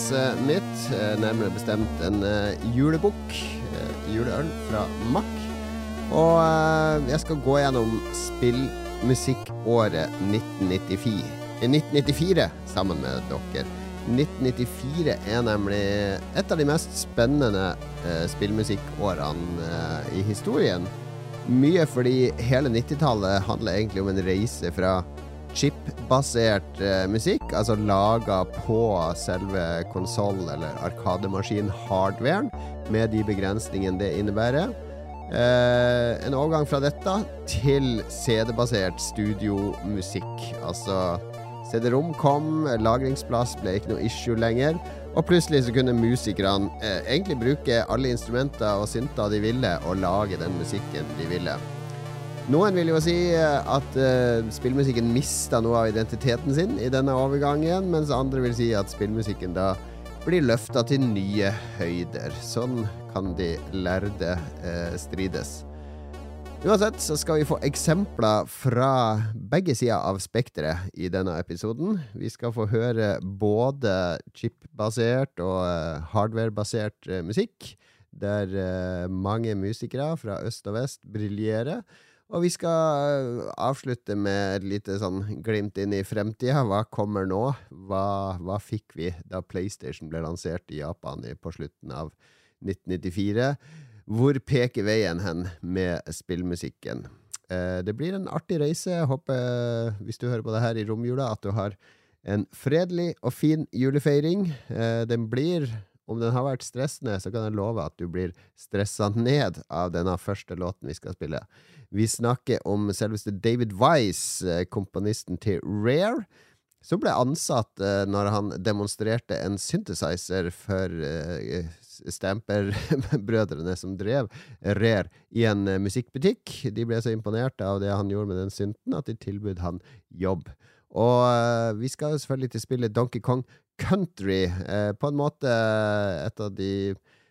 glasset mitt. Eh, nærmere bestemt en eh, julebukk. Eh, juleøl fra Mack. Og jeg skal gå gjennom spillmusikkåret 1994. 1994 sammen med dere. 1994 er nemlig et av de mest spennende spillmusikkårene i historien. Mye fordi hele 90-tallet handler egentlig om en reise fra chip-basert eh, musikk, altså laga på selve konsoll- eller arkademaskin-hardwaren, med de begrensningene det innebærer. Eh, en overgang fra dette til CD-basert studiomusikk. Altså CD-rom kom, lagringsplass ble ikke noe issue lenger. Og plutselig så kunne musikerne eh, egentlig bruke alle instrumenter og synter de ville, og lage den musikken de ville. Noen vil jo si eh, at uh, spillmusikken mista noe av identiteten sin i denne overgangen, mens andre vil si at spillmusikken da blir løfta til nye høyder. Sånn kan de lærde uh, strides. Uansett så skal vi få eksempler fra begge sider av spekteret i denne episoden. Vi skal få høre både chip-basert og hardware-basert musikk, der mange musikere fra øst og vest briljerer. Og vi skal avslutte med et lite sånn glimt inn i fremtida. Hva kommer nå? Hva, hva fikk vi da PlayStation ble lansert i Japan på slutten av 1994? Hvor peker veien hen med spillmusikken? Eh, det blir en artig reise. Jeg håper, hvis du hører på det her i romjula, at du har en fredelig og fin julefeiring. Eh, den blir, om den har vært stressende, så kan jeg love at du blir stressa ned av denne første låten vi skal spille. Vi snakker om selveste David Wise, eh, komponisten til Rare som ble ansatt uh, når han demonstrerte en synthesizer for uh, Stamper-brødrene som drev Rare i en musikkbutikk. De ble så imponert av det han gjorde med den synten, at de tilbød han jobb. Og uh, vi skal selvfølgelig til spillet Donkey Kong Country. Uh, på en måte et av de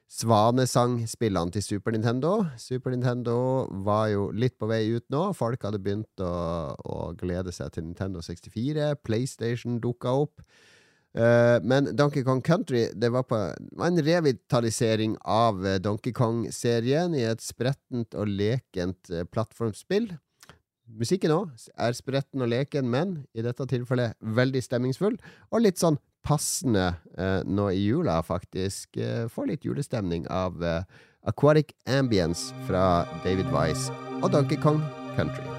svanesangspillene til Super Nintendo. Super Nintendo var jo litt på vei ut nå. Folk hadde begynt å, å glede seg til Nintendo 64. PlayStation dukka opp. Men Donkey Kong Country det var, på, var en revitalisering av Donkey Kong-serien i et sprettent og lekent plattformspill. Musikken òg er spretten og leken, men i dette tilfellet veldig stemningsfull, og litt sånn passende nå i jula, faktisk. får litt julestemning av Aquatic Ambience fra David Wise og Donkey Kong Country.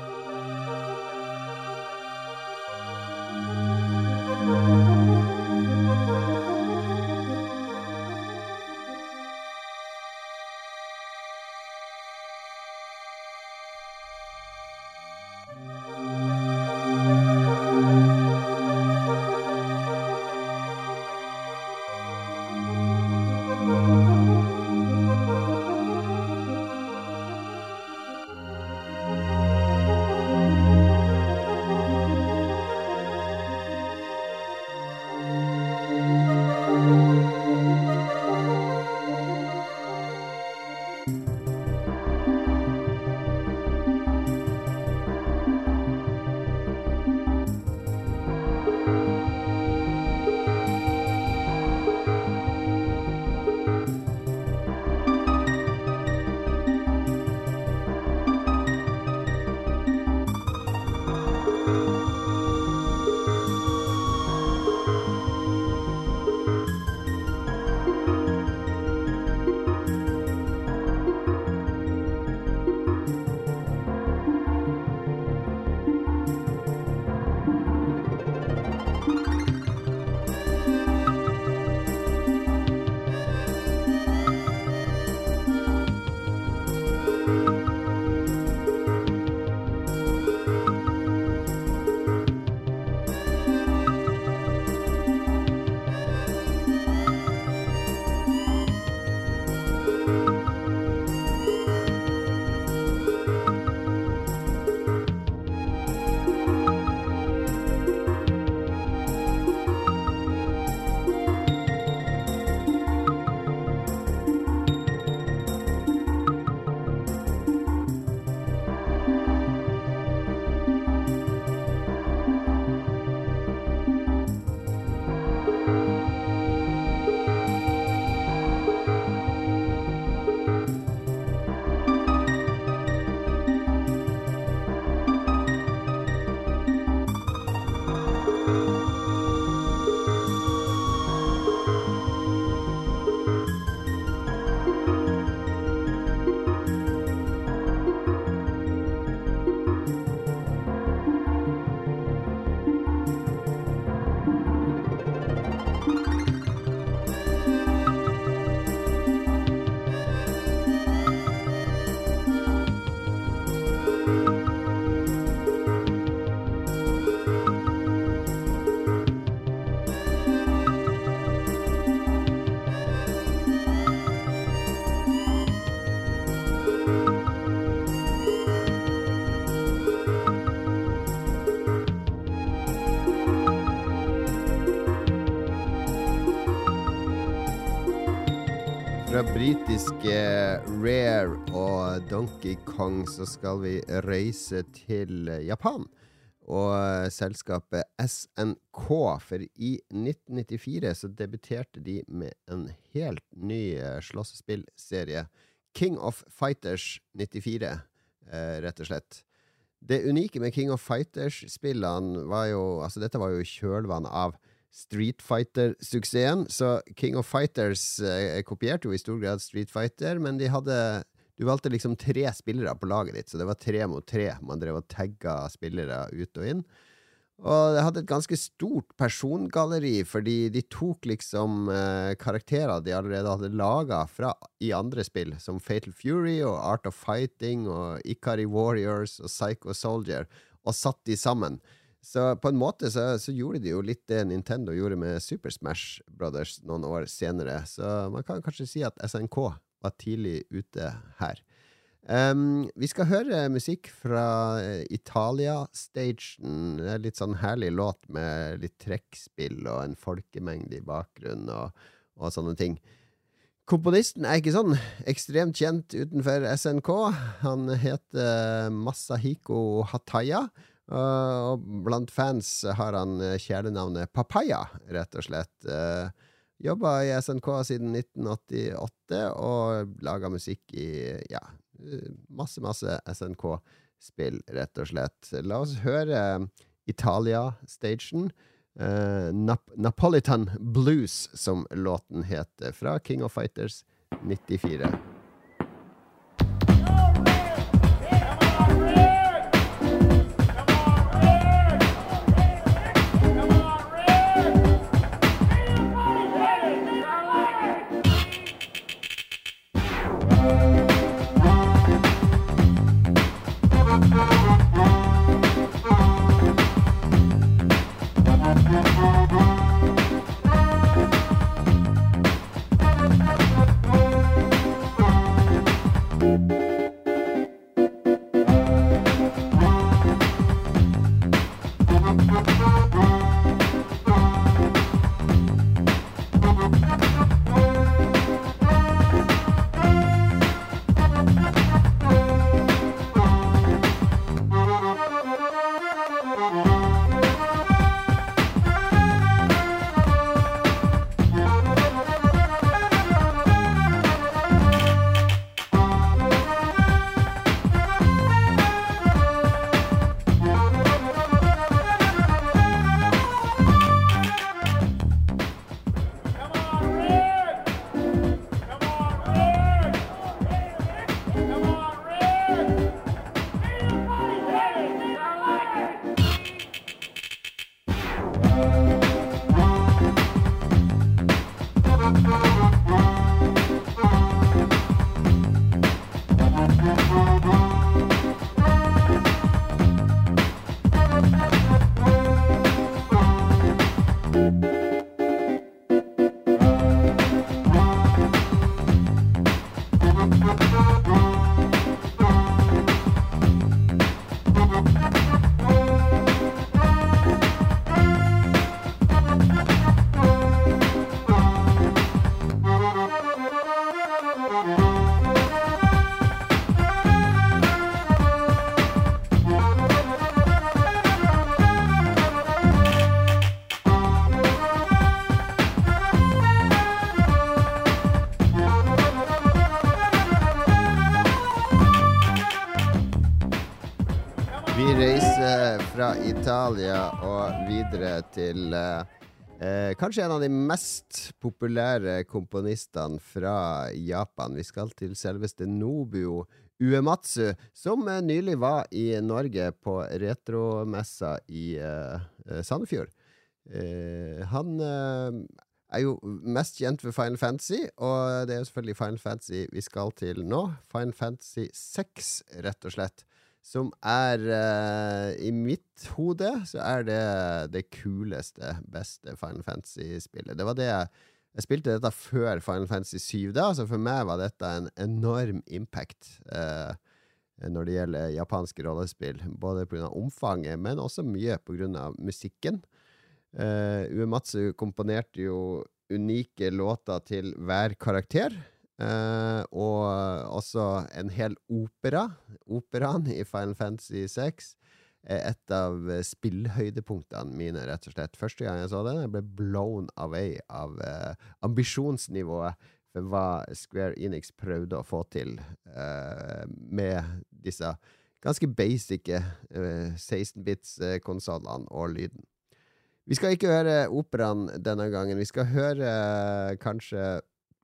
Britiske Rare og Donkey Kong så skal vi reise til Japan. Og selskapet SNK, for i 1994 så debuterte de med en helt ny slåssespillserie. King of Fighters 94, rett og slett. Det unike med King of Fighters-spillene var jo Altså, dette var jo kjølvannet av Street Fighter-suksessen. Så King of Fighters eh, kopierte jo i stor grad Street Fighter, men de hadde Du valgte liksom tre spillere på laget ditt, så det var tre mot tre. Man drev og tagga spillere ut og inn. Og det hadde et ganske stort persongalleri, fordi de tok liksom eh, karakterer de allerede hadde laga i andre spill, som Fatal Fury og Art of Fighting og Ikari Warriors og Psycho Soldier, og satt de sammen. Så på en måte så, så, gjorde de jo litt det Nintendo gjorde med Super Smash Brothers noen år senere. Så man kan kanskje si at SNK var tidlig ute her. Um, vi skal høre musikk fra uh, Italia-stagen. Litt sånn herlig låt med litt trekkspill og en folkemengde i bakgrunnen og, og sånne ting. Komponisten er ikke sånn ekstremt kjent utenfor SNK. Han heter Masahiko Hataya. Uh, og blant fans har han eh, kjælenavnet Papaya, rett og slett. Uh, Jobba i SNK siden 1988 og laga musikk i ja, masse, masse SNK-spill, rett og slett. La oss høre Italia-stagen. Uh, Nap Napolitan Blues, som låten heter, fra King of Fighters 94. Italia og videre til eh, eh, kanskje en av de mest populære komponistene fra Japan. Vi skal til selveste Nobuo Uematsu, som eh, nylig var i Norge på retromessa i eh, eh Sandefjord. Eh, han er jo mest kjent for Final Fantasy, og det er jo selvfølgelig Final Fantasy vi skal til nå. Final Fantasy 6, rett og slett som er uh, I mitt hode så er det det kuleste, beste Final Fantasy-spillet. Det var det jeg, jeg spilte dette før Final Fantasy 7, da, så for meg var dette en enorm impact. Uh, når det gjelder japanske rollespill. Både pga. omfanget, men også mye pga. musikken. Uh, Uematsu komponerte jo unike låter til hver karakter. Uh, og også en hel opera. Operaen i Final Fantasy 6 er et av spillhøydepunktene mine, rett og slett. Første gang jeg så den, jeg ble blown away av uh, ambisjonsnivået for hva Square Enix prøvde å få til uh, med disse ganske basic 16-bits-konsollene og lyden. Vi skal ikke høre operaen denne gangen. Vi skal høre kanskje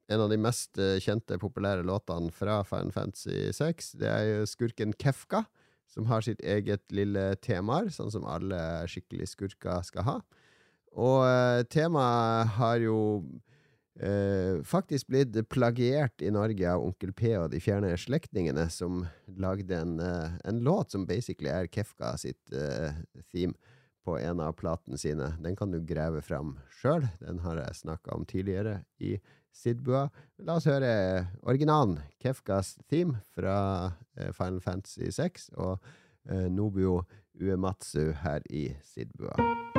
en av de mest kjente, populære låtene fra Final Fantasy 6. Det er jo skurken Kefka som har sitt eget lille temaer, sånn som alle skikkelig skurker skal ha. Og uh, temaet har jo eh, faktisk blitt plagiert i Norge av Onkel P og De fjerne slektningene, som lagde en, uh, en, låt som basically er Kefka sitt theme på en av platene sine. Den kan du grave fram sjøl. Den har jeg snakka om tidligere i Sidbua. La oss høre originalen, Kefkas theme fra eh, Final Fantasy 6, og eh, Nobuo Uematsu her i Sidbua.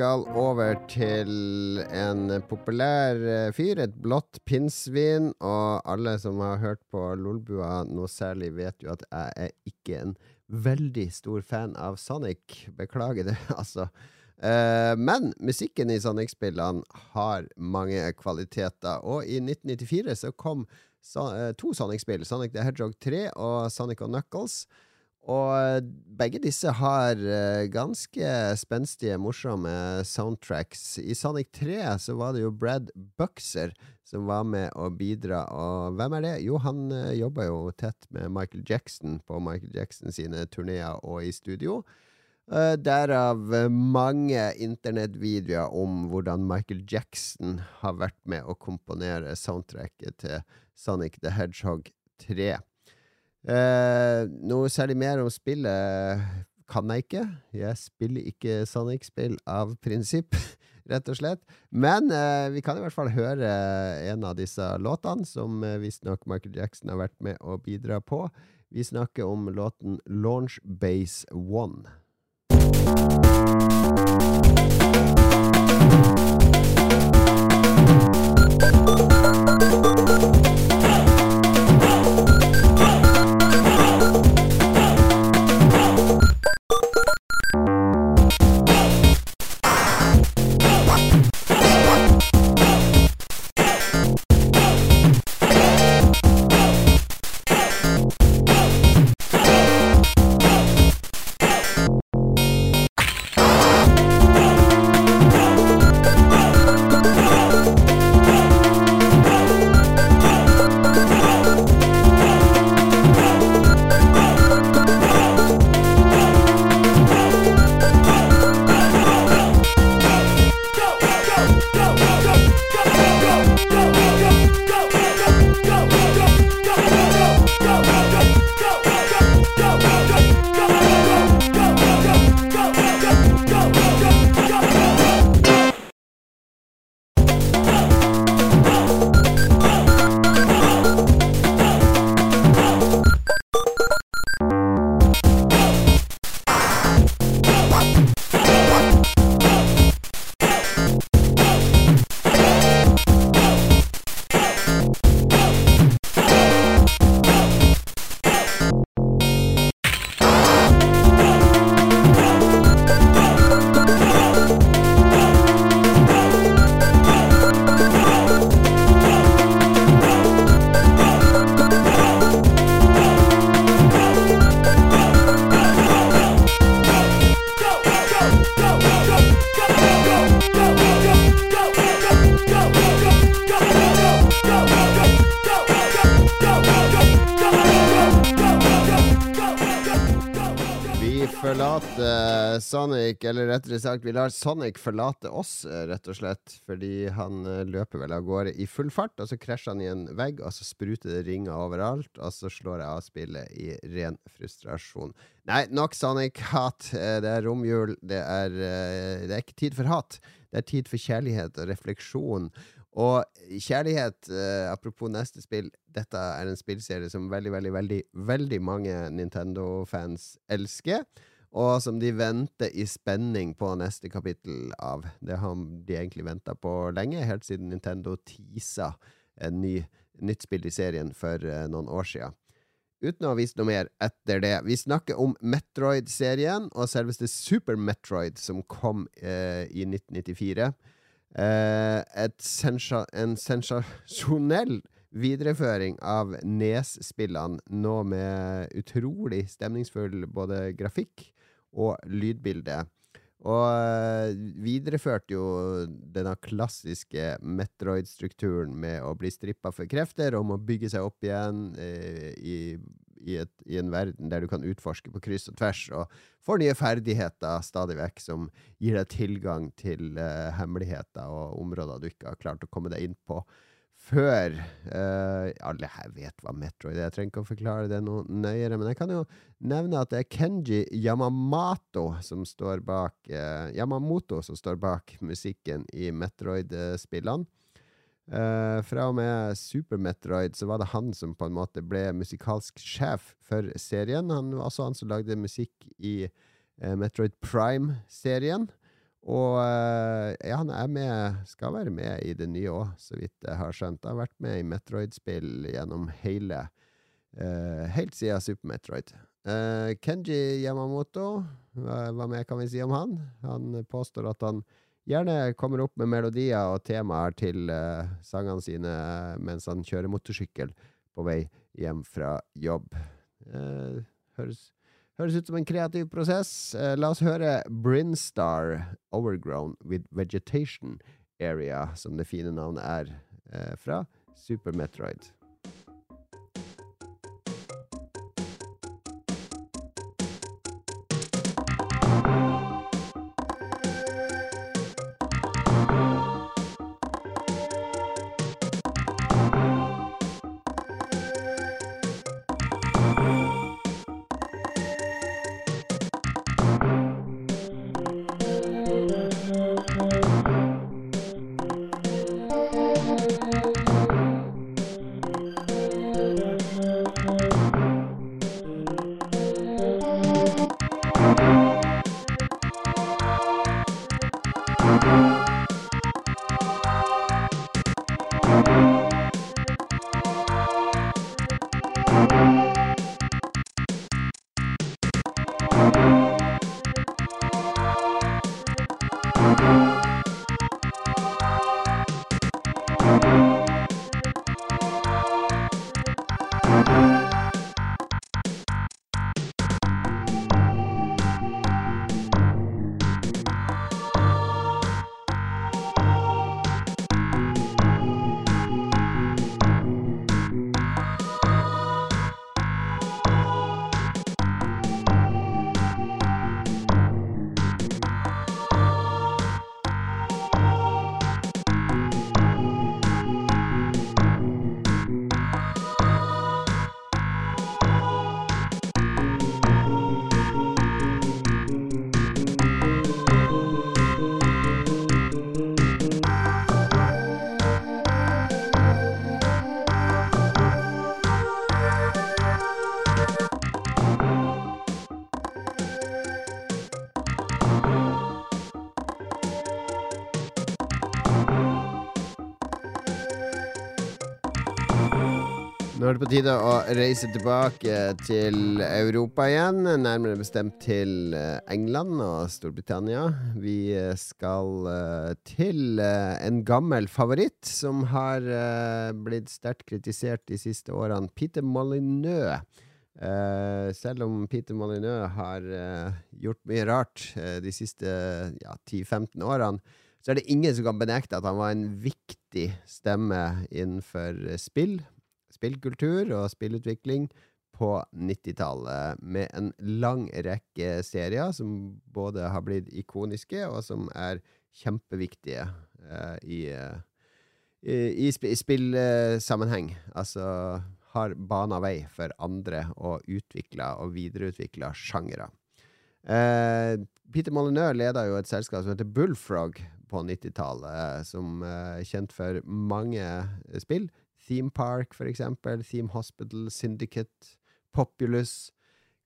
Skal over til en populær eh, fyr, et blått pinnsvin. Og alle som har hørt på Lolbua noe særlig, vet jo at jeg er ikke en veldig stor fan av Sonic. Beklager det, altså. Uh, men musikken i Sonic-spillene har mange kvaliteter, og i 1994 så kom uh, to Sonic-spill, Sonic the Hedgehog 3 og Sonic og Knuckles. Og eh, begge disse har uh, ganske spenstige, morsomme soundtracks. I Sonic 3 så var det jo Brad Buxer som var med å bidra. Og hvem er det? Jo, han eh, jobba jo tett med Michael Jackson på Michael Jackson sine turneer og i studio. Uh, derav mange internettvideoer om hvordan Michael Jackson har vært med å komponere soundtracket til Sonic the Hedgehog 3. Eh, noe særlig mer om spillet kan jeg ikke. Jeg spiller ikke Sonic-spill av prinsipp, rett og slett. Men eh, vi kan i hvert fall høre en av disse låtene, som eh, visstnok Michael Jackson har vært med å bidra på. Vi snakker om låten Launch Base One. Sonic, eller rettere sagt, vi lar Sonic forlate oss, eh, rett og slett. Fordi han eh, løper vel av gårde i full fart, og så krasjer han i en vegg, og så spruter det ringer overalt, og så slår jeg av spillet i ren frustrasjon. Nei, nok Sonic-hat. Eh, det er romjul. Det er, det er ikke tid for hat. Det er tid for kjærlighet og refleksjon. Og kjærlighet, eh, apropos neste spill, dette er en spillserie som veldig, veldig, veldig, veldig mange Nintendo-fans elsker. Og som de venter i spenning på neste kapittel av. Det har de egentlig venta på lenge, helt siden Nintendo teasa en ny, nytt spill i serien for uh, noen år sia. Uten å ha vist noe mer etter det. Vi snakker om Metroid-serien og selveste Super Metroid, som kom uh, i 1994. Uh, sensa en sensasjonell videreføring av Nes-spillene, nå med utrolig stemningsfull både grafikk og lydbilde. Og uh, videreførte jo denne klassiske Metroid-strukturen med å bli strippa for krefter, og må bygge seg opp igjen uh, i i, et, i, en verden der du kan utforske på kryss og tvers, og får nye ferdigheter stadig vekk som gir deg tilgang til uh, hemmeligheter og områder du ikke har klart å komme deg inn på før. Uh, alle her vet hva Metroid er, jeg trenger ikke å forklare det noe nøyere, men jeg kan jo nevne at det er Kenji Yamamoto som står bak uh, Yamamoto som står bak musikken i Metroid-spillene. Uh, fra og med Super Metroid så var det han som på en måte ble musikalsk sjef for serien. Han var også han som lagde musikk i Metroid Prime-serien. Og uh, ja, han er med, skal være med i det nye òg, så vidt jeg har skjønt. Han har vært med i Metroid-spill gjennom hele Helt siden Super Metroid. Kenji Yamamoto, hva mer kan vi si om han? Han påstår at han gjerne kommer opp med melodier og temaer til uh, sangene sine mens han kjører motorsykkel på vei hjem fra jobb. Uh, høres, høres, ut som en kreativ prosess. Uh, la oss høre Brinstar Overgrown with Vegetation Area, som det fine navnet er, fra Super Metroid. På tide å reise tilbake til Europa igjen. Nærmere bestemt til eh, England og Storbritannia. Vi skal eh, til eh, en gammel favoritt som har blitt sterkt kritisert de siste årene. Peter Molyneux. selv om Peter Molyneux har gjort mye rart de siste ja, 10-15 årene, så er det ingen som kan benekte at han var en viktig stemme innenfor spill spillkultur og spillutvikling på 90-tallet, med en lang rekke serier som både har blitt ikoniske, og som er kjempeviktige uh, i, uh, i, i, sp i spillsammenheng. Altså har bana vei for andre og utvikla og videreutvikla sjangere. Uh, Peter Molyneux leda jo et selskap som heter Bullfrog på 90-tallet, som er kjent for mange spill. Theme Park, for eksempel. Theme Hospital, Syndicate, Populous.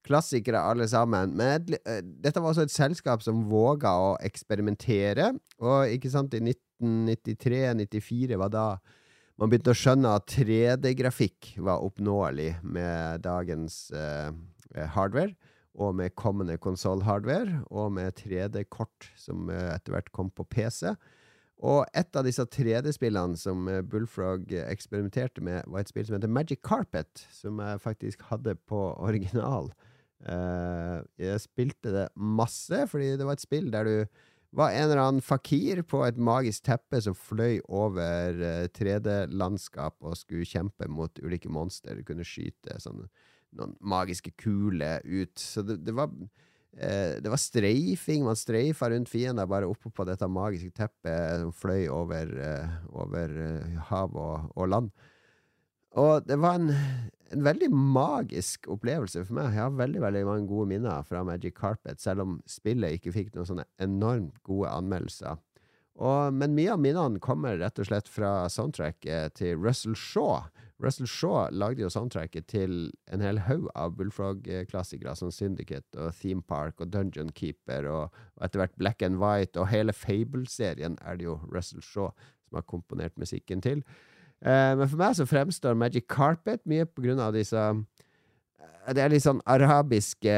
Klassikere, alle sammen. Men uh, dette var også et selskap som våga å eksperimentere. Og ikke sant, i 1993-94 var da man begynte å skjønne at 3D-grafikk var oppnåelig med dagens uh, hardware og med kommende konsoll-hardware, og med 3D-kort som eh, etter hvert kom på PC. Og et av disse 3D-spillene som eh, Bullfrog eksperimenterte med, var et spill som heter Magic Carpet, som jeg faktisk hadde på original. Eh, jeg spilte det masse, fordi det var et spill der du var en eller annen fakir på et magisk teppe som fløy over 3D-landskap og skulle kjempe mot ulike monstre. Du kunne skyte sånn noen magiske kuler ut. Så det, det var eh, det var streifing. Man streifa rundt fiender bare oppe på dette magiske teppet som fløy over, eh, over eh, hav og, og, land. Og det var en, en, veldig magisk opplevelse for meg. Jeg har veldig veldig mange gode minner fra Magic Carpet, selv om spillet ikke fikk noen sånne enormt gode anmeldelser. Og, men mye av minnene kommer rett og slett fra soundtracket til Russell Shaw. Russell Shaw lagde jo soundtracket til en hel haug av Bullfrog-klassikere, som Syndicate og Theme Park og Dungeon Keeper, og etter hvert Black and White, og hele Fable-serien er det jo Russell Shaw som har komponert musikken til. Eh, men for meg så fremstår Magic Carpet mye på grunn av disse det er litt sånn arabiske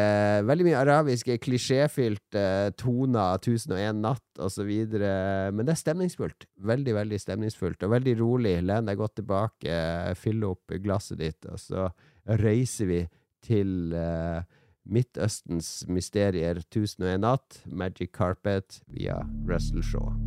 Veldig mye arabiske, klisjéfylte toner, 1001 natt osv. Men det er stemningsfullt. Veldig, veldig stemningsfullt. Og veldig rolig. Len deg godt tilbake, fyll opp glasset ditt, og så reiser vi til Midtøstens mysterier, 1001 natt, Magic Carpet, via Russell Shaw.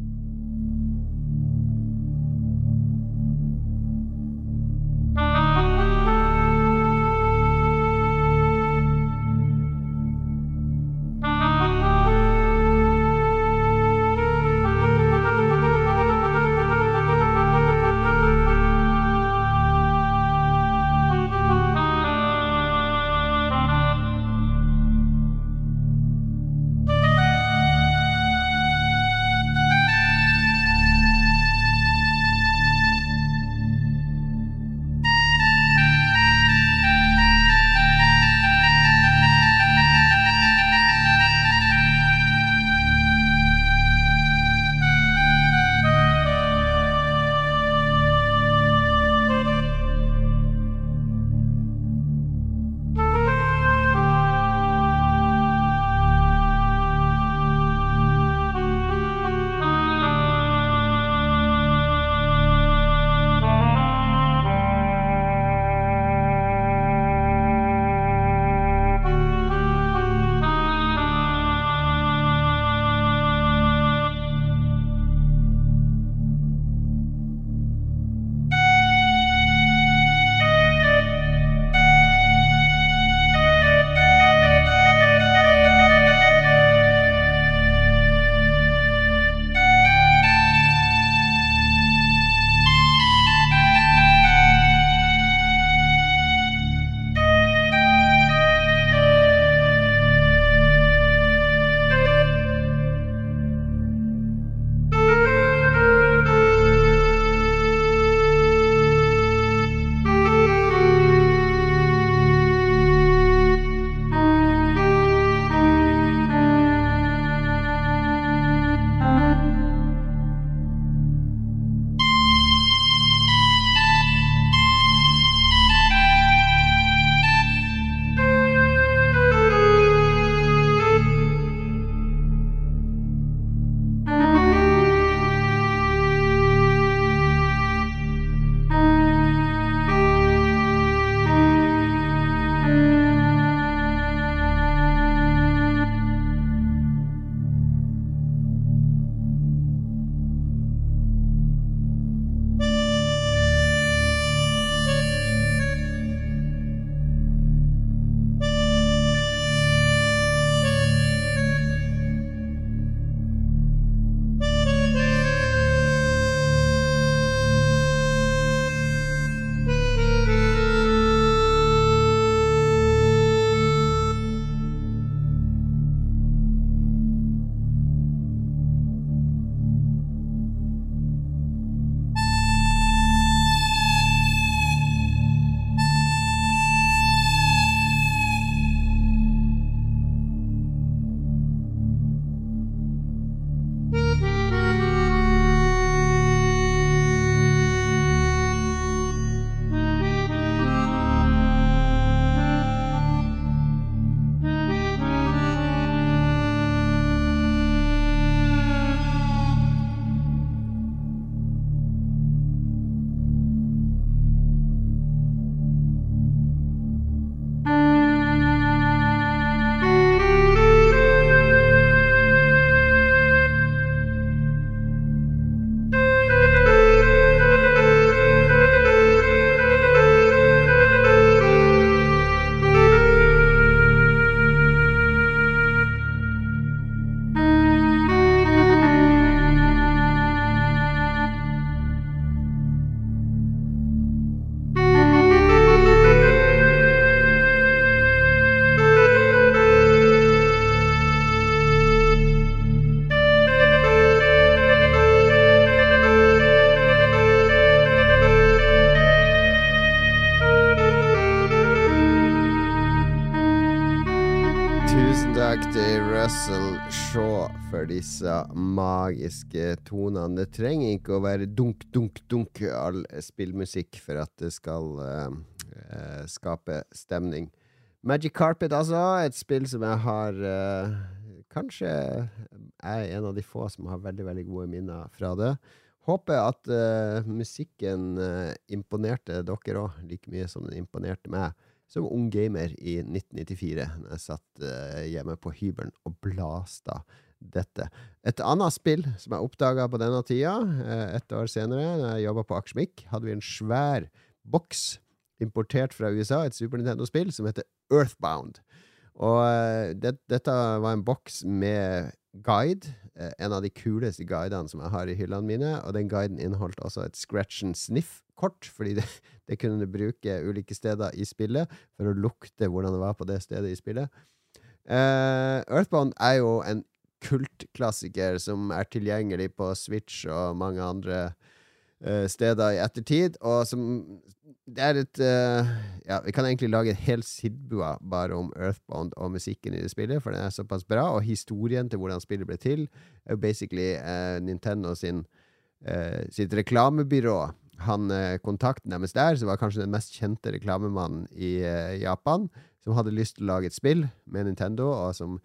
Takk til Russell Shaw for disse magiske tonene. Det trenger ikke å være dunk, dunk, dunk all spillmusikk for at det skal uh, skape stemning. Magic Carpet, altså. Et spill som jeg har uh, Kanskje er en av de få som har veldig, veldig gode minner fra det. Håper at uh, musikken imponerte dere òg, like mye som den imponerte meg som ung gamer i 1994, da jeg satt uh, hjemme på hybelen og blasta dette. Et annet spill som jeg oppdaga på denne tida, uh, et år senere, da jeg jobba på Akersmik, hadde vi en svær boks importert fra USA, et Super Nintendo-spill som heter Earthbound. Og uh, det, dette var en boks med guide, en av de kuleste guidene som jeg har i hyllene mine, og den guiden inneholdt også et scratch and sniff-kort, fordi det, det kunne du bruke ulike steder i spillet for å lukte hvordan det var på det stedet i spillet. Uh, Earthbound er jo en kultklassiker som er tilgjengelig på Switch og mange andre uh, steder i ettertid, og som Det er et uh, Ja, vi kan egentlig lage en hel sidbua bare om Earthbound og musikken i det spillet, for den er såpass bra, og historien til hvordan spillet ble til, er jo basically Nintendo sin sitt reklamebyrå han eh, kontakten deres der, som var kanskje den mest kjente reklamemannen i Japan, som hadde lyst til å lage et spill med Nintendo, og som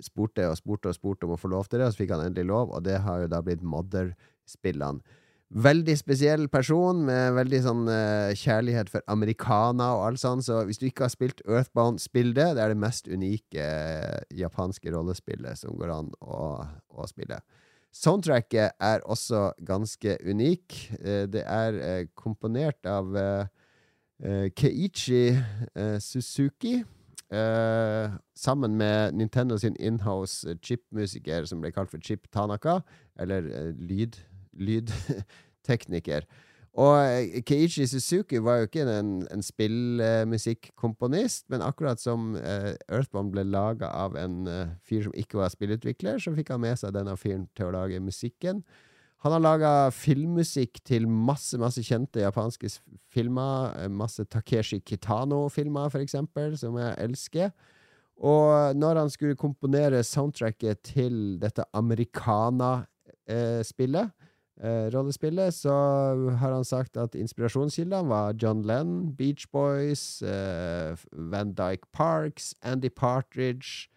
spurte og spurte og spurte om å få lov til det, og så fikk han endelig lov, og det har jo da blitt Mother-spillene. Veldig spesiell person med veldig sånn uh, kjærlighet for americana og alt sånt, så hvis du ikke har spilt Earthbound, spill det. Det er det mest unike japanske rollespillet som går an å, å spille. Soundtracket er også ganske unik. Uh, det er komponert av Keiichi Suzuki. sammen med Nintendo sin inhouse chipmusiker som ble kalt for Chip Tanaka, eller lyd, lydtekniker. Og eh, Keiichi Suzuki var jo ikke en, en spillmusikkomponist, men akkurat som uh, Earthbound ble laga av en uh, fyr som ikke var spillutvikler, så fikk han med seg denne fyren til å lage musikken. Han har laga filmmusikk til masse masse kjente japanske filmer. Masse Takeshi Kitano-filmer, for eksempel, som jeg elsker. Og når han skulle komponere soundtracket til dette Americana-spillet, rollespillet, så har han sagt at inspirasjonskildene var John Lenn, Beach Boys, eh, Van Dyke Parks, Andy Partridge,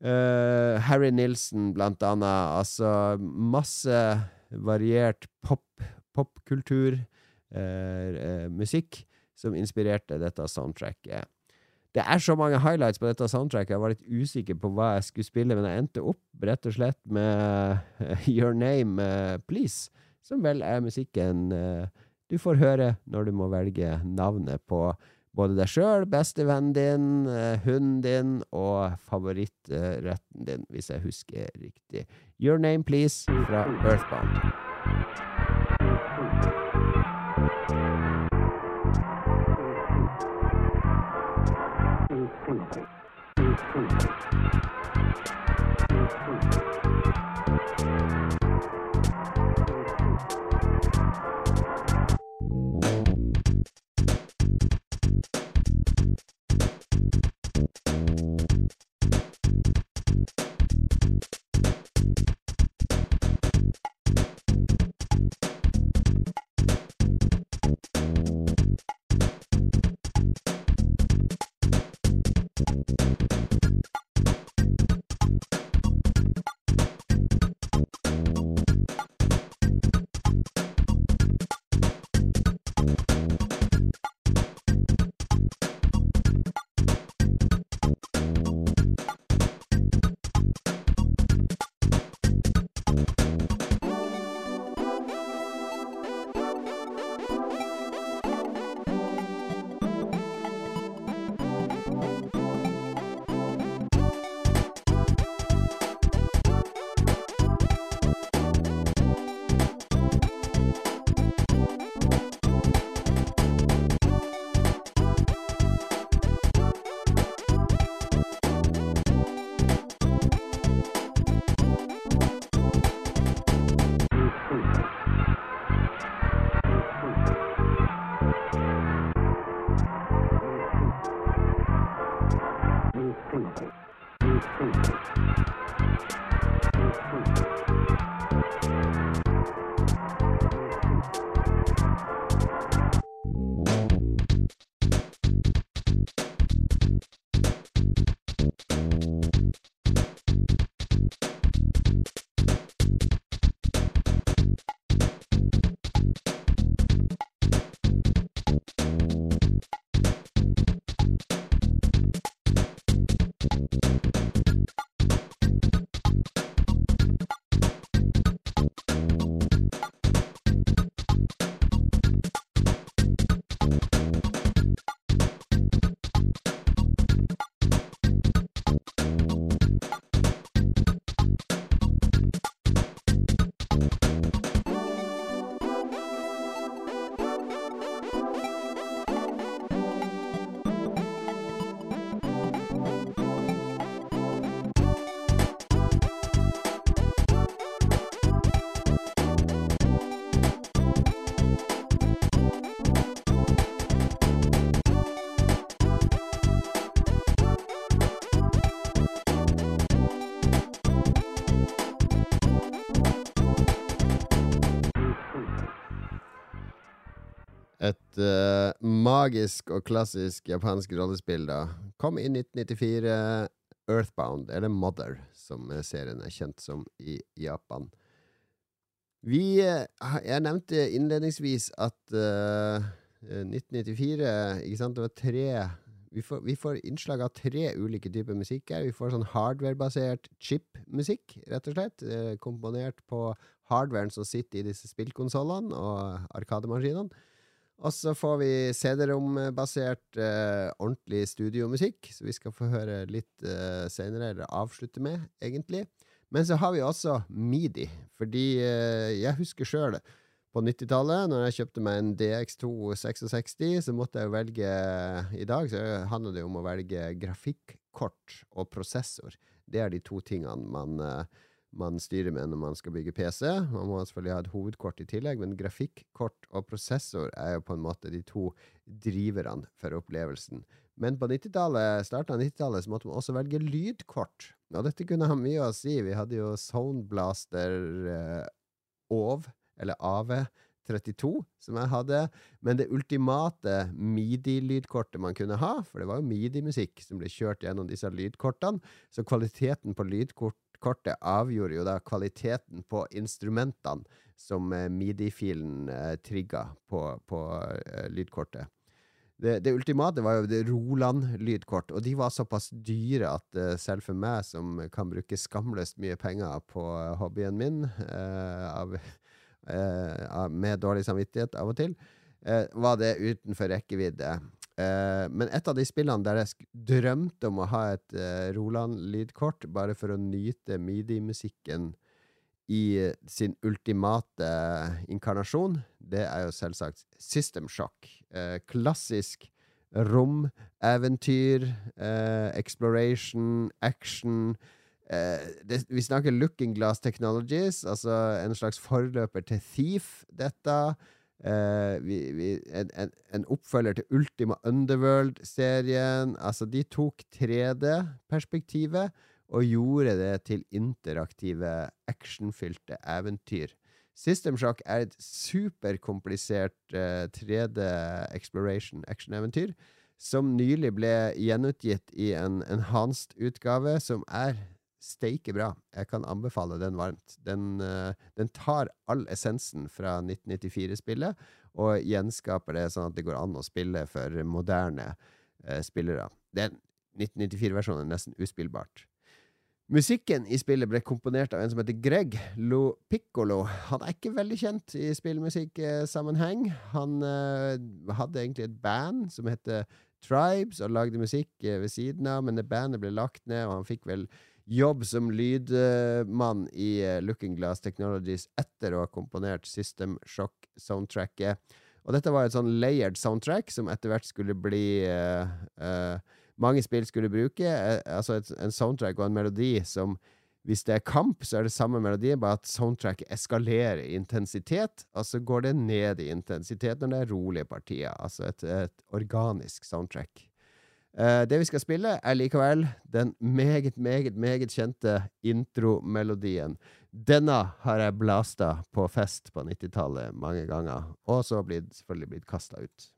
eh, Harry Nilsen, blant annet. Altså masse variert pop, popkultur, eh, eh, musikk, som inspirerte dette soundtracket. Det er så mange highlights på dette soundtracket. Jeg var litt usikker på hva jeg skulle spille, men jeg endte opp rett og slett med Your Name Please, som vel er musikken eh, du får høre når du må velge navnet på både deg sjøl, bestevennen din, eh, hunden din og favorittretten din, hvis jeg husker riktig. Your Name Please fra Earthbound. Eh, magisk og klassisk japansk rollespill da kom i 1994. Earthbound, eller Mother, som serien er kjent som i Japan. Vi eh, Jeg nevnte innledningsvis at uh, 1994 Ikke sant, det var tre vi får, vi får innslag av tre ulike typer musikk her. Vi får sånn hardware-basert chip-musikk, rett og slett. eh, komponert på hardwaren som sitter i disse spillkonsollene og arkademaskinene. Og så får vi CD-rom-basert eh, ordentlig studiomusikk, som vi skal få høre litt eh, senere, eller avslutte med, egentlig. Men så har vi også midi, fordi eh, jeg husker sjøl på 90-tallet, når jeg kjøpte meg en DX2 66, så måtte jeg jo velge I dag så handler det jo om å velge grafikkort og prosessor. Det er de to tingene man eh, man styrer med når man skal bygge PC. Man må selvfølgelig ha et hovedkort i tillegg, men grafikkort og prosessor er jo på en måte de to driverne for opplevelsen. Men på starten av 90-tallet så måtte man også velge lydkort. Og dette kunne ha mye å si. Vi hadde jo Soundblaster eh, OV, eller AV32, som jeg hadde. Men det ultimate midi-lydkortet man kunne ha, for det var jo midi-musikk som ble kjørt gjennom disse lydkortene, så kvaliteten på lydkort kortet avgjorde jo da kvaliteten på instrumentene som eh, midi-filen eh, trigga på, på eh, lydkortet. Det, det, ultimate var jo det Roland-lydkort, og de var såpass dyre at uh, selv for meg, som kan bruke skamløst mye penger på eh, hobbyen min, uh, av, med dårlig samvittighet av og til, var det utenfor rekkevidde. Uh, men et av de spillene der jeg drømte om å ha et uh, Roland-lydkort, bare for å nyte midi-musikken i uh, sin ultimate inkarnasjon, det er jo selvsagt System Shock. klassisk rom-eventyr, exploration, action. Det, vi snakker Looking Glass Technologies, altså en slags forløper til Thief, dette. Uh, vi, vi, en, en, en, oppfølger til Ultima Underworld-serien. Altså, de tok 3D-perspektivet og gjorde det til interaktive, actionfylte eventyr. System Shock er et superkomplisert uh, 3D exploration action-eventyr som nylig ble gjenutgitt i en enhanced utgave, som er steike bra. Jeg kan anbefale den varmt. Den, uh, den tar all essensen fra 1994-spillet og gjenskaper det sånn at det går an å spille for moderne uh, spillere. 1994-versjonen er nesten uspillbart. Musikken i spillet ble komponert av en som heter Greg Lo Piccolo. Han er ikke veldig kjent i spillmusikksammenheng. Han uh, hadde egentlig et band som heter Tribes, og lagde musikk ved siden av, men det bandet ble lagt ned, og han fikk vel jobb som lydmann i uh, Looking Glass Technologies etter å ha komponert System Shock-soundtracket. Og dette var et sånn layered soundtrack som etter hvert skulle bli uh, uh, Mange spill skulle bruke. altså et, en soundtrack og en melodi som hvis det er kamp, så er det samme melodi, bare at soundtracket eskalerer i intensitet, og så går det ned i intensitet når det er rolige partier. Altså et, et organisk soundtrack. Eh, det vi skal spille, er likevel den meget, meget, meget kjente intromelodien. Denne har jeg blasta på fest på 90-tallet mange ganger, og så blitt, selvfølgelig blitt kasta ut.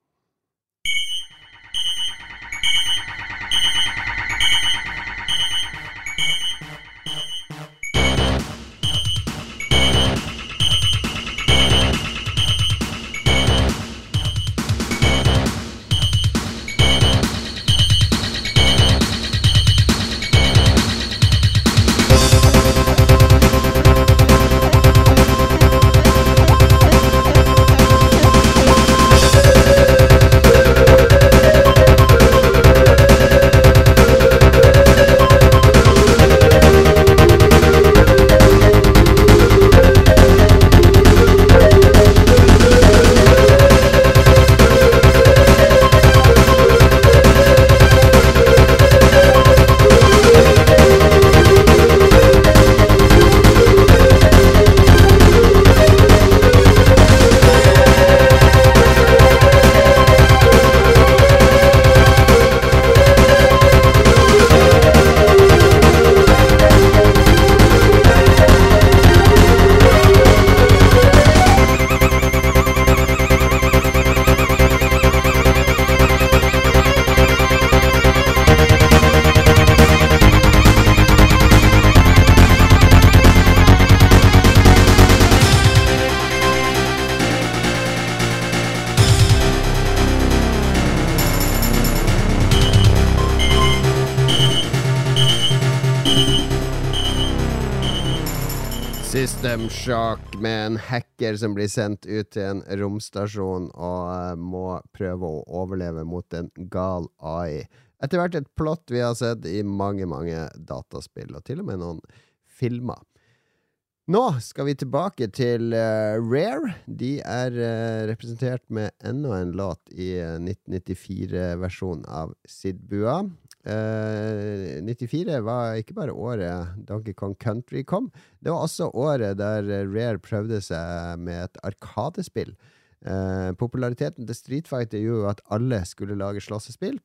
En hacker som blir sendt ut til en romstasjon og uh, må prøve å overleve mot en gal AI. Etter hvert et plott vi har sett i mange, mange dataspill, og til og med noen filmer. Nå skal vi tilbake til uh, Rare. De er uh, representert med enda en låt i 1994-versjonen av Sid Uh, 94 var ikke bare året Donkey Kong Country kom, det var også året der Rare prøvde seg med et arkadespill. Eh, populariteten til Street Fighter gjorde at alle skulle lage slåssespill.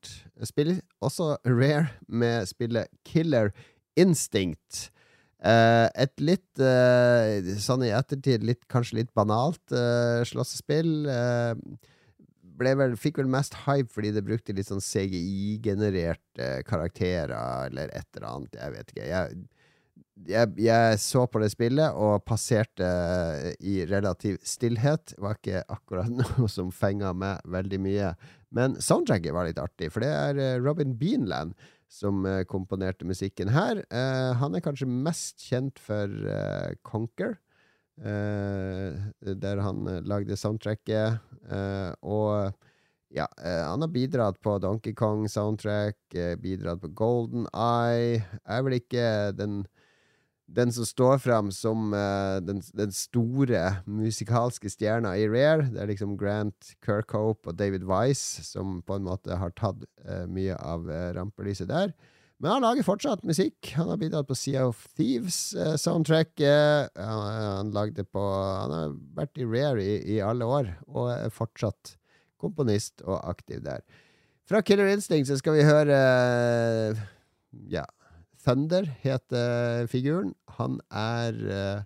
Spill også Rare med spillet Killer Instinct. Uh, et litt, sånn i ettertid, litt, kanskje litt banalt slåssespill. Uh, vel, fikk vel mest hype fordi det brukte litt sånn CGI-genererte karakterer, eller et eller annet. Jeg vet ikke. Jeg, jeg, jeg, så på det spillet og passerte i relativ stillhet. Det var ikke akkurat noe som fenga meg veldig mye. Men soundtracket var litt artig, for det er eh, Robin Beanland som eh, komponerte musikken her. Han er kanskje mest kjent for uh, Conquer. Uh, der han lagde soundtracket. Uh, og ja, uh, han har bidratt på Donkey Kong soundtrack, uh, bidratt på Golden Eye. Er vel ikke den, den som står fram som den, den, store musikalske stjerna i Rare. Det er liksom Grant Kirkhope og David Wise som på en måte har tatt mye av rampelyset der. Men han lager fortsatt musikk. Han har bidratt på Sea of Thieves-soundtracket. Uh, han, han, han har vært i Rare i, i, alle år, og er fortsatt komponist og aktiv der. Fra Killer Instinct så skal vi høre uh, Ja, Thunder heter figuren. Han er uh,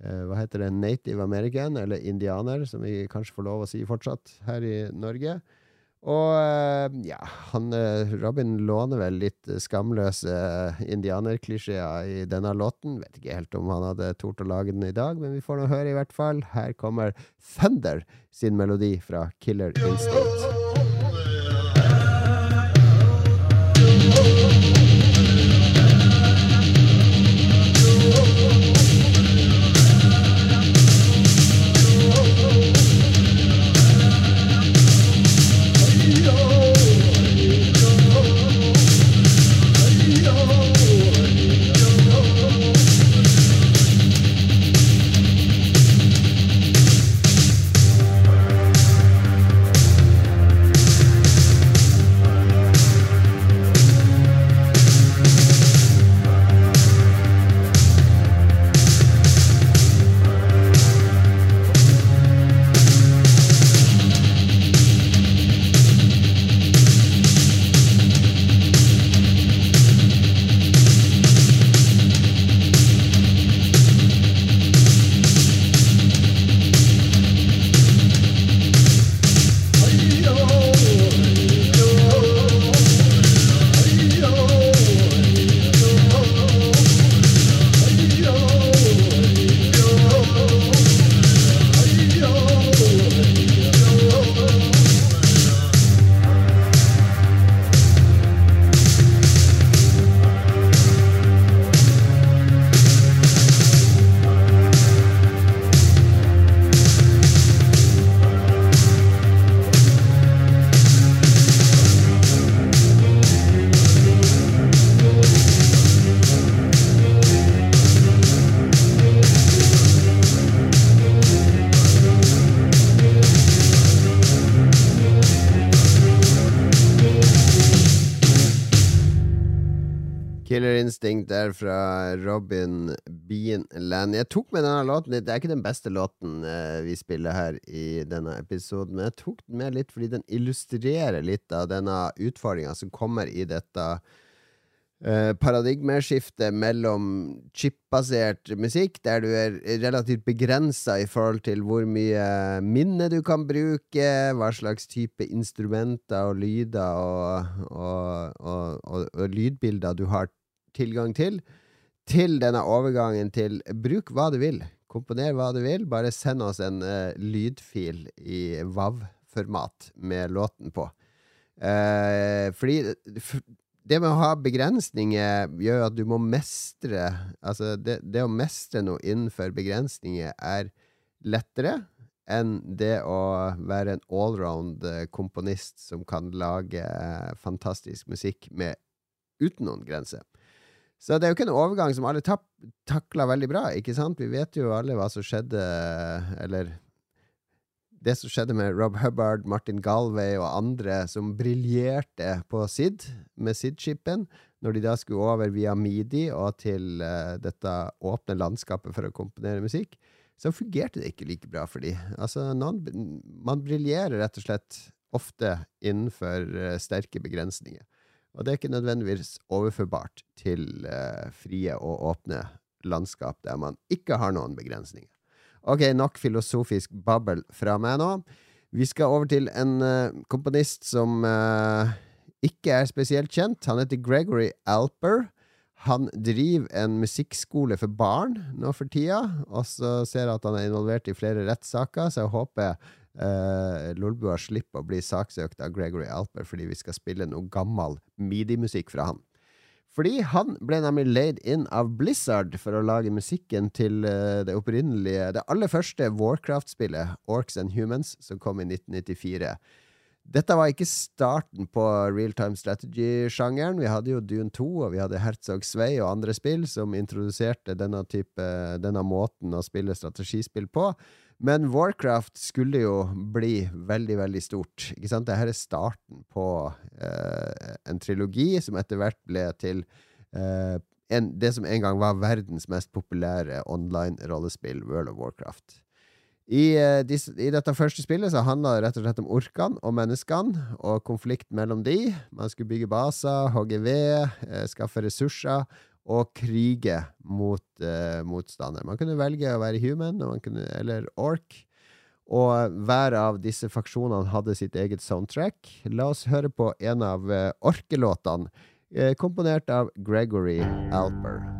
hva heter det, native american, eller indianer, som vi kanskje får lov å si fortsatt her i Norge. Og eh, ja, han, eh, Robin låner vel litt skamløse indianerklisjeer i denne låten. Vet ikke helt om han hadde tort å lage den i dag, men vi får nå høre, i hvert fall. Her kommer Thunder sin melodi fra Killer Instinct. Instinct der fra Robin Beanland. Jeg tok med denne låten. Det er ikke den beste låten eh, vi spiller her i denne episoden, men jeg tok den med litt fordi den illustrerer litt av denne utfordringa som kommer i dette paradigmeskiftet paradigmeskifte mellom chipbasert musikk, der du er relativt begrensa i forhold til hvor mye minne du kan bruke, hva slags type instrumenter og lyder og, og, og, og lydbilder du har tilgang til, til denne overgangen til bruk hva du vil. Komponer hva du vil, bare send oss en uh, lydfil i WAV-format med låten på. Uh, fordi det med å ha begrensninger gjør at du må mestre Altså, det, det å mestre noe innenfor begrensninger er lettere enn det å være en allround eh, komponist som kan lage fantastisk musikk med, uten noen grenser. Så det er jo ikke en overgang som alle takla veldig bra, ikke sant? Vi vet jo alle hva som skjedde, eller det som skjedde med Rob Hubbard, Martin Galway og andre som briljerte på SID, med SID-chipen, når de da skulle over via Midi og til uh, dette åpne landskapet for å komponere musikk, så fungerte det ikke like bra for de. Altså, noen, man briljerer rett og slett ofte innenfor uh, sterke begrensninger. Og det er ikke nødvendigvis overførbart til eh, frie og åpne landskap der man ikke har noen begrensninger. Ok, nok filosofisk babbel fra meg nå. Vi skal over til en eh, komponist som eh, ikke er spesielt kjent. Han heter Gregory Alper. Han driver en musikkskole for barn nå for tida, og så ser jeg at han er involvert i flere rettssaker, så jeg håper uh, Lolbua slipper å bli saksøkt av Gregory Alper fordi vi skal spille noe gammel midi-musikk fra han. Fordi han ble nemlig leid inn av Blizzard for å lage musikken til uh, det opprinnelige Det aller første Warcraft-spillet, Orcs and Humans, som kom i 1994. Dette var ikke starten på real-time strategy-sjangeren. Vi hadde jo Dune 2, og vi hadde Herzog Svei og andre spill som introduserte denne, type, denne måten å spille strategispill på. Men Warcraft skulle jo bli veldig, veldig stort. Ikke sant? Dette er starten på uh, en trilogi som etter hvert ble til uh, en, det som en gang var verdens mest populære online-rollespill, World of Warcraft. I, uh, dis, I, dette første spillet så handla det rett og slett om orkene og menneskene, og konflikt mellom de. Man skulle bygge baser, hogge ved, skaffe ressurser og krige mot uh, motstander. Man kunne velge å være human kunne, eller ork. Og hver av disse faksjonene hadde sitt eget soundtrack. La oss høre på en av uh, orkelåtene, uh, komponert av Gregory Alper.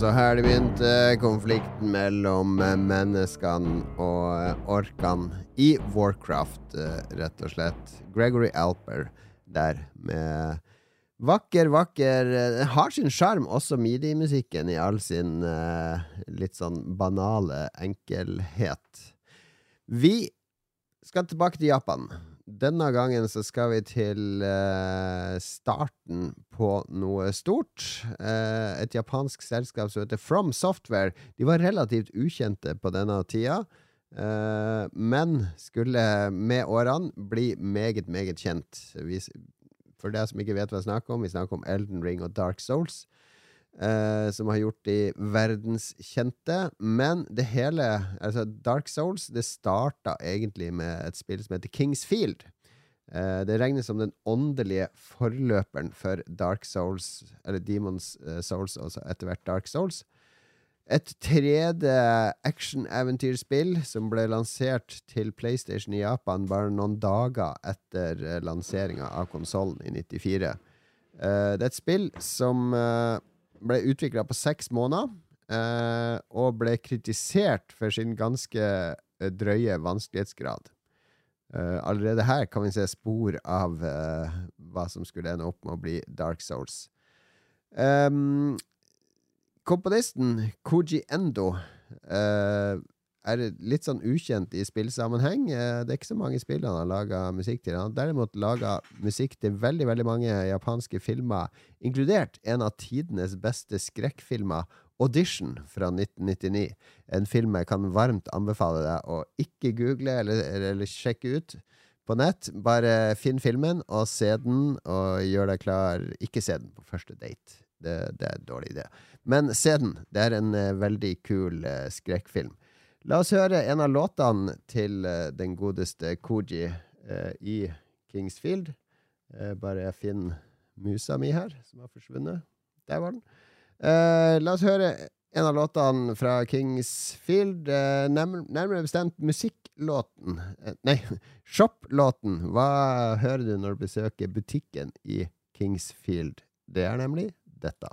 Så her det begynte konflikten mellom menneskene og orkene i Warcraft, rett og slett. Gregory Alper der med Vakker, vakker Har sin sjarm, også midi-musikken, i all sin litt sånn banale enkelhet. Vi skal tilbake til Japan. Denne gangen så skal vi til uh, starten på noe stort. Uh, et japansk selskap som heter From Software. De var relativt ukjente på denne tida, uh, men skulle med årene bli meget, meget kjent. Vi, for deg som ikke vet hva jeg snakker om, vi snakker om Elden Ring og Dark Souls. Uh, som har gjort de verdenskjente. Men det hele Altså, Dark Souls det starta egentlig med et spill som heter Kings Field. Uh, det regnes som den åndelige forløperen for Dark Souls, eller Demons uh, Souls, altså etter hvert Dark Souls. Et tredje action-eventyrspill som ble lansert til PlayStation i Japan bare noen dager etter lanseringa av konsollen i 94. det er et spill som ble utvikla på seks måneder, eh, og ble kritisert for sin ganske eh, drøye vanskelighetsgrad. Uh, allerede her kan vi se spor av hva som skulle ende opp med å bli Dark Souls. Um, komponisten Koji Endo er litt sånn ukjent i spillsammenheng. det er ikke så mange spill han har laga musikk til. Han har derimot laga musikk til veldig veldig mange japanske filmer, inkludert en av tidenes beste skrekkfilmer, Audition fra 1999. En film jeg kan varmt anbefale deg å ikke google eller, eller sjekke ut på nett. Bare finn filmen og se den, og gjør deg klar. Ikke se den på første date. Det, det er en dårlig idé. Men se den. Det er en uh, veldig kul uh, skrekkfilm. La oss høre en av låtene til uh, den godeste Koji eh, i Kingsfield. Eh, bare jeg finner musa mi her, som har forsvunnet. Der var den. la oss høre en av låtene fra Kingsfield. Nærmere, nærmere bestemt musikklåten Nei, shop-låten. Hva hører du når du besøker butikken i Kingsfield? Det er nemlig dette.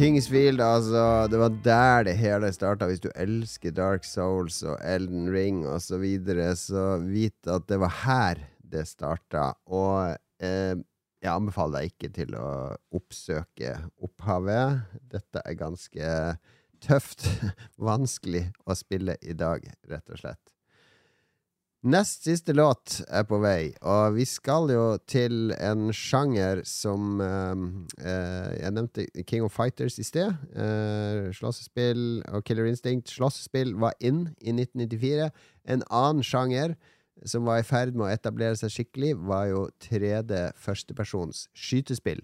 Kingsfield, altså. Det var der det hele starta. Hvis du elsker Dark Souls og Elden Ring osv., så, videre, så vit at det var her det starta. Og eh, jeg anbefaler deg ikke til å oppsøke opphavet. Dette er ganske tøft. Vanskelig å spille i dag, rett og slett. Nest siste låt er på vei, og vi skal jo til en sjanger som eh, eh, Jeg nevnte King of Fighters i sted. Eh, slåssespill og Killer Instinct. Slåssespill var inn i 1994. En annen sjanger som var i ferd med å etablere seg skikkelig, var jo 3D førstepersons skytespill.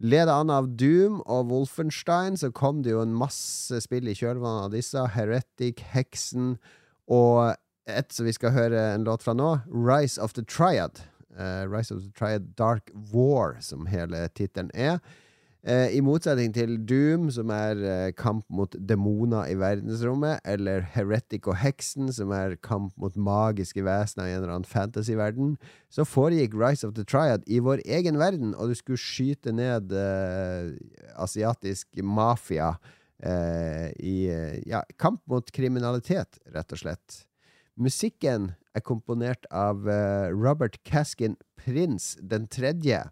Leda an av Doom og Wolfenstein, så kom det jo en masse spill i kjølvannet av disse. Heretic, Heksen og et som vi skal høre en låt fra nå, Rise of the Triad. Uh, Rise of the Triad Dark War, som hele tittelen er. Uh, I motsetning til Doom, som er uh, kamp mot demoner i verdensrommet, eller Heretic og Heksen, som er kamp mot magiske vesener i en eller annen fantasyverden, så foregikk Rise of the Triad i vår egen verden, og du skulle skyte ned asiatisk mafia i ja, kamp mot kriminalitet, rett og slett. Musikken er komponert av eh, Robert Caskin Prince den tredje.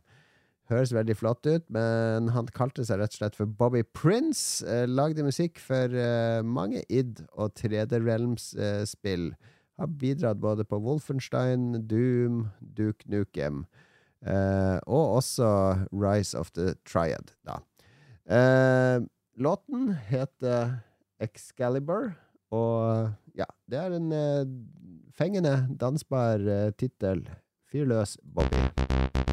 Høres veldig flott ut, men han kalte seg rett og slett for Bobby Prince. Eh, lagde musikk for eh, mange id- og 3D Realms-spill. Har bidratt både på Wolfenstein, Doom, Duke Nukem og også Rise of the Triad, da. Låten heter Excalibur, og ja, det er en eh, fengende, dansbar eh, tittel. Fyr løs, Bobby.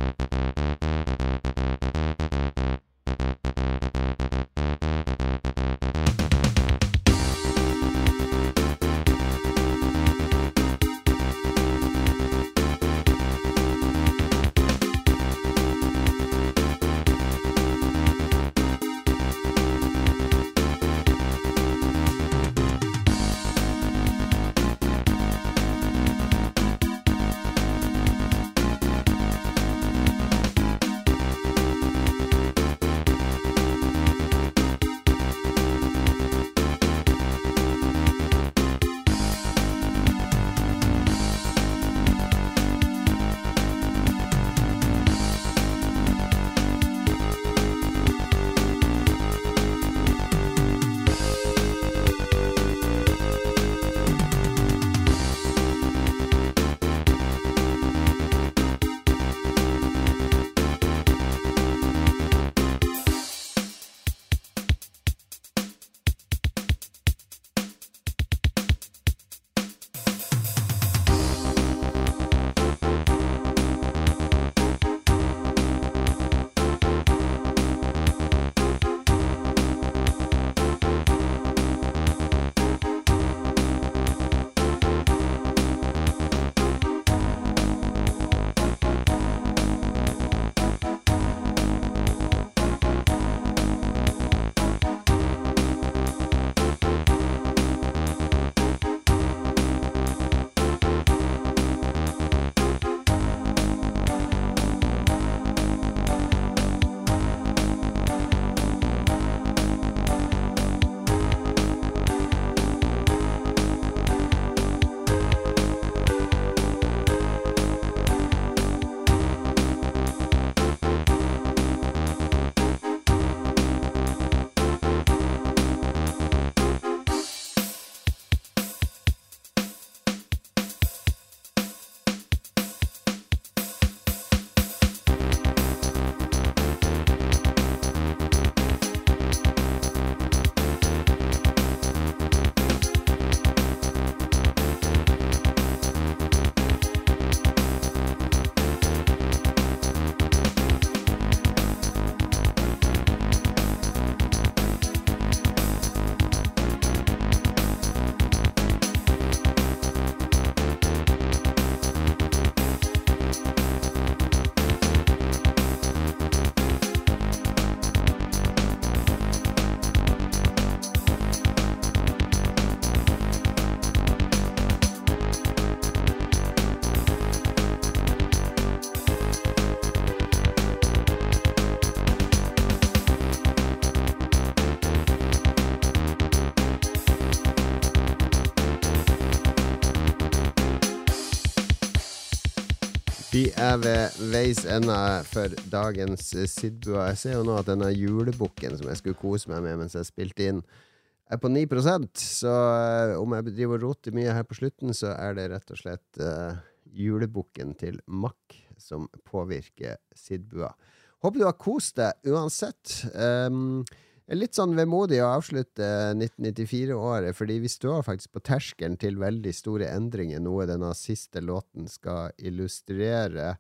Vi er ved veis ende for dagens Sidbua. Jeg ser jo nå at denne julebukken som jeg skulle kose meg med mens jeg spilte inn, er på 9% Så eh, om jeg driver og roter mye her på slutten, så er det rett og slett uh, julebukken til Mack som påvirker Sidbua. Håper du har kost deg uansett. Um, litt sånn vemodig å avslutte 1994-året, fordi vi står faktisk på terskelen til veldig store endringer, noe denne siste låten skal illustrere.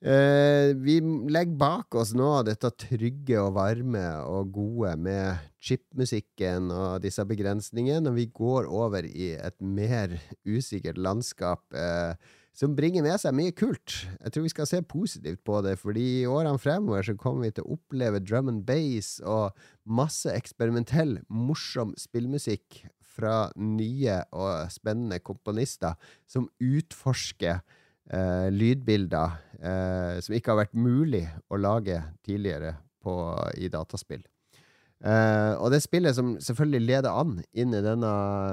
Eh, vi legger bak oss nå dette trygge og varme og gode med chipmusikken og disse begrensningene, og vi går over i et mer usikkert landskap. Eh, som bringer med seg mye kult. Jeg tror vi skal se positivt på det, fordi i årene fremover så kommer vi til å oppleve drum and bass og masse eksperimentell, morsom spillmusikk fra nye og spennende komponister som utforsker eh, lydbilder eh, som ikke har vært mulig å lage tidligere på, i dataspill. Uh, og det spillet som selvfølgelig leder an inn i denne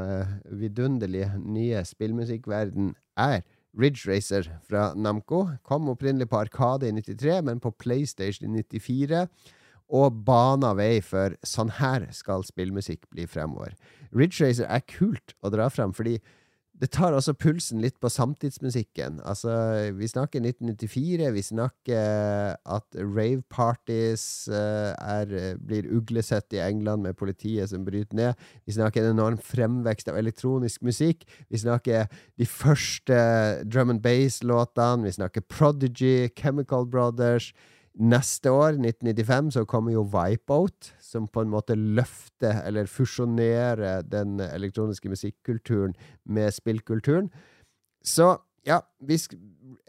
uh, vidunderlige nye spillmusikkverden, er Ridge Racer fra Namco. Kom opprinnelig på Arkade i 93, men på PlayStation i 94. Og bana vei for sånn her skal spillmusikk bli fremover. Ridge Racer er kult å dra frem, fordi det tar også pulsen litt på samtidsmusikken. Altså, vi snakker 1994, vi snakker at rave parties uh, er, blir uglesett i England med politiet som bryter ned. Vi snakker en enorm fremvekst av elektronisk musikk. Vi snakker de første drum and bass-låtene. Vi snakker Prodigy, Chemical Brothers. Neste år, 1995, så kommer jo Wipeout, som på en måte løfter eller fusjonerer den elektroniske musikkulturen med spillkulturen. Så ja, vi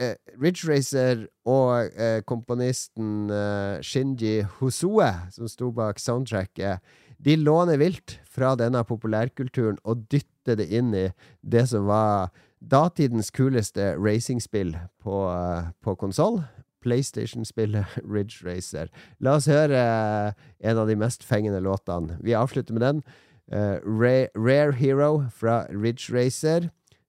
eh, Ridge Racer og eh, komponisten eh, Shinji Hosoe, som sto bak soundtracket, de låner vilt fra denne populærkulturen og dytter det inn i det som var datidens kuleste racingspill på, eh, konsoll. PlayStation-spillet Ridge Racer. La oss høre eh, en av de mest fengende låtene. Vi avslutter med den. Uh, Rare Hero fra Ridge Racer.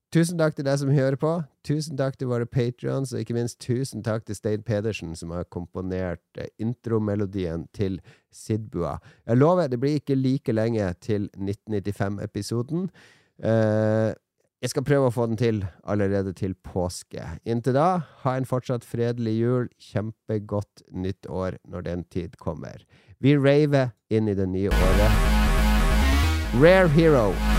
Tusen takk til deg som hører på. Tusen takk til våre patrions, og ikke minst tusen takk til Stein Pedersen, som har komponert uh, intromelodien til Sidbua. Jeg lover, det blir ikke like lenge til 1995-episoden. Uh, jeg skal prøve å få den til allerede til påske. Inntil da, ha en fortsatt fredelig jul, kjempegodt nytt år når den tid kommer. Vi raver inn i det nye året. Rare Hero.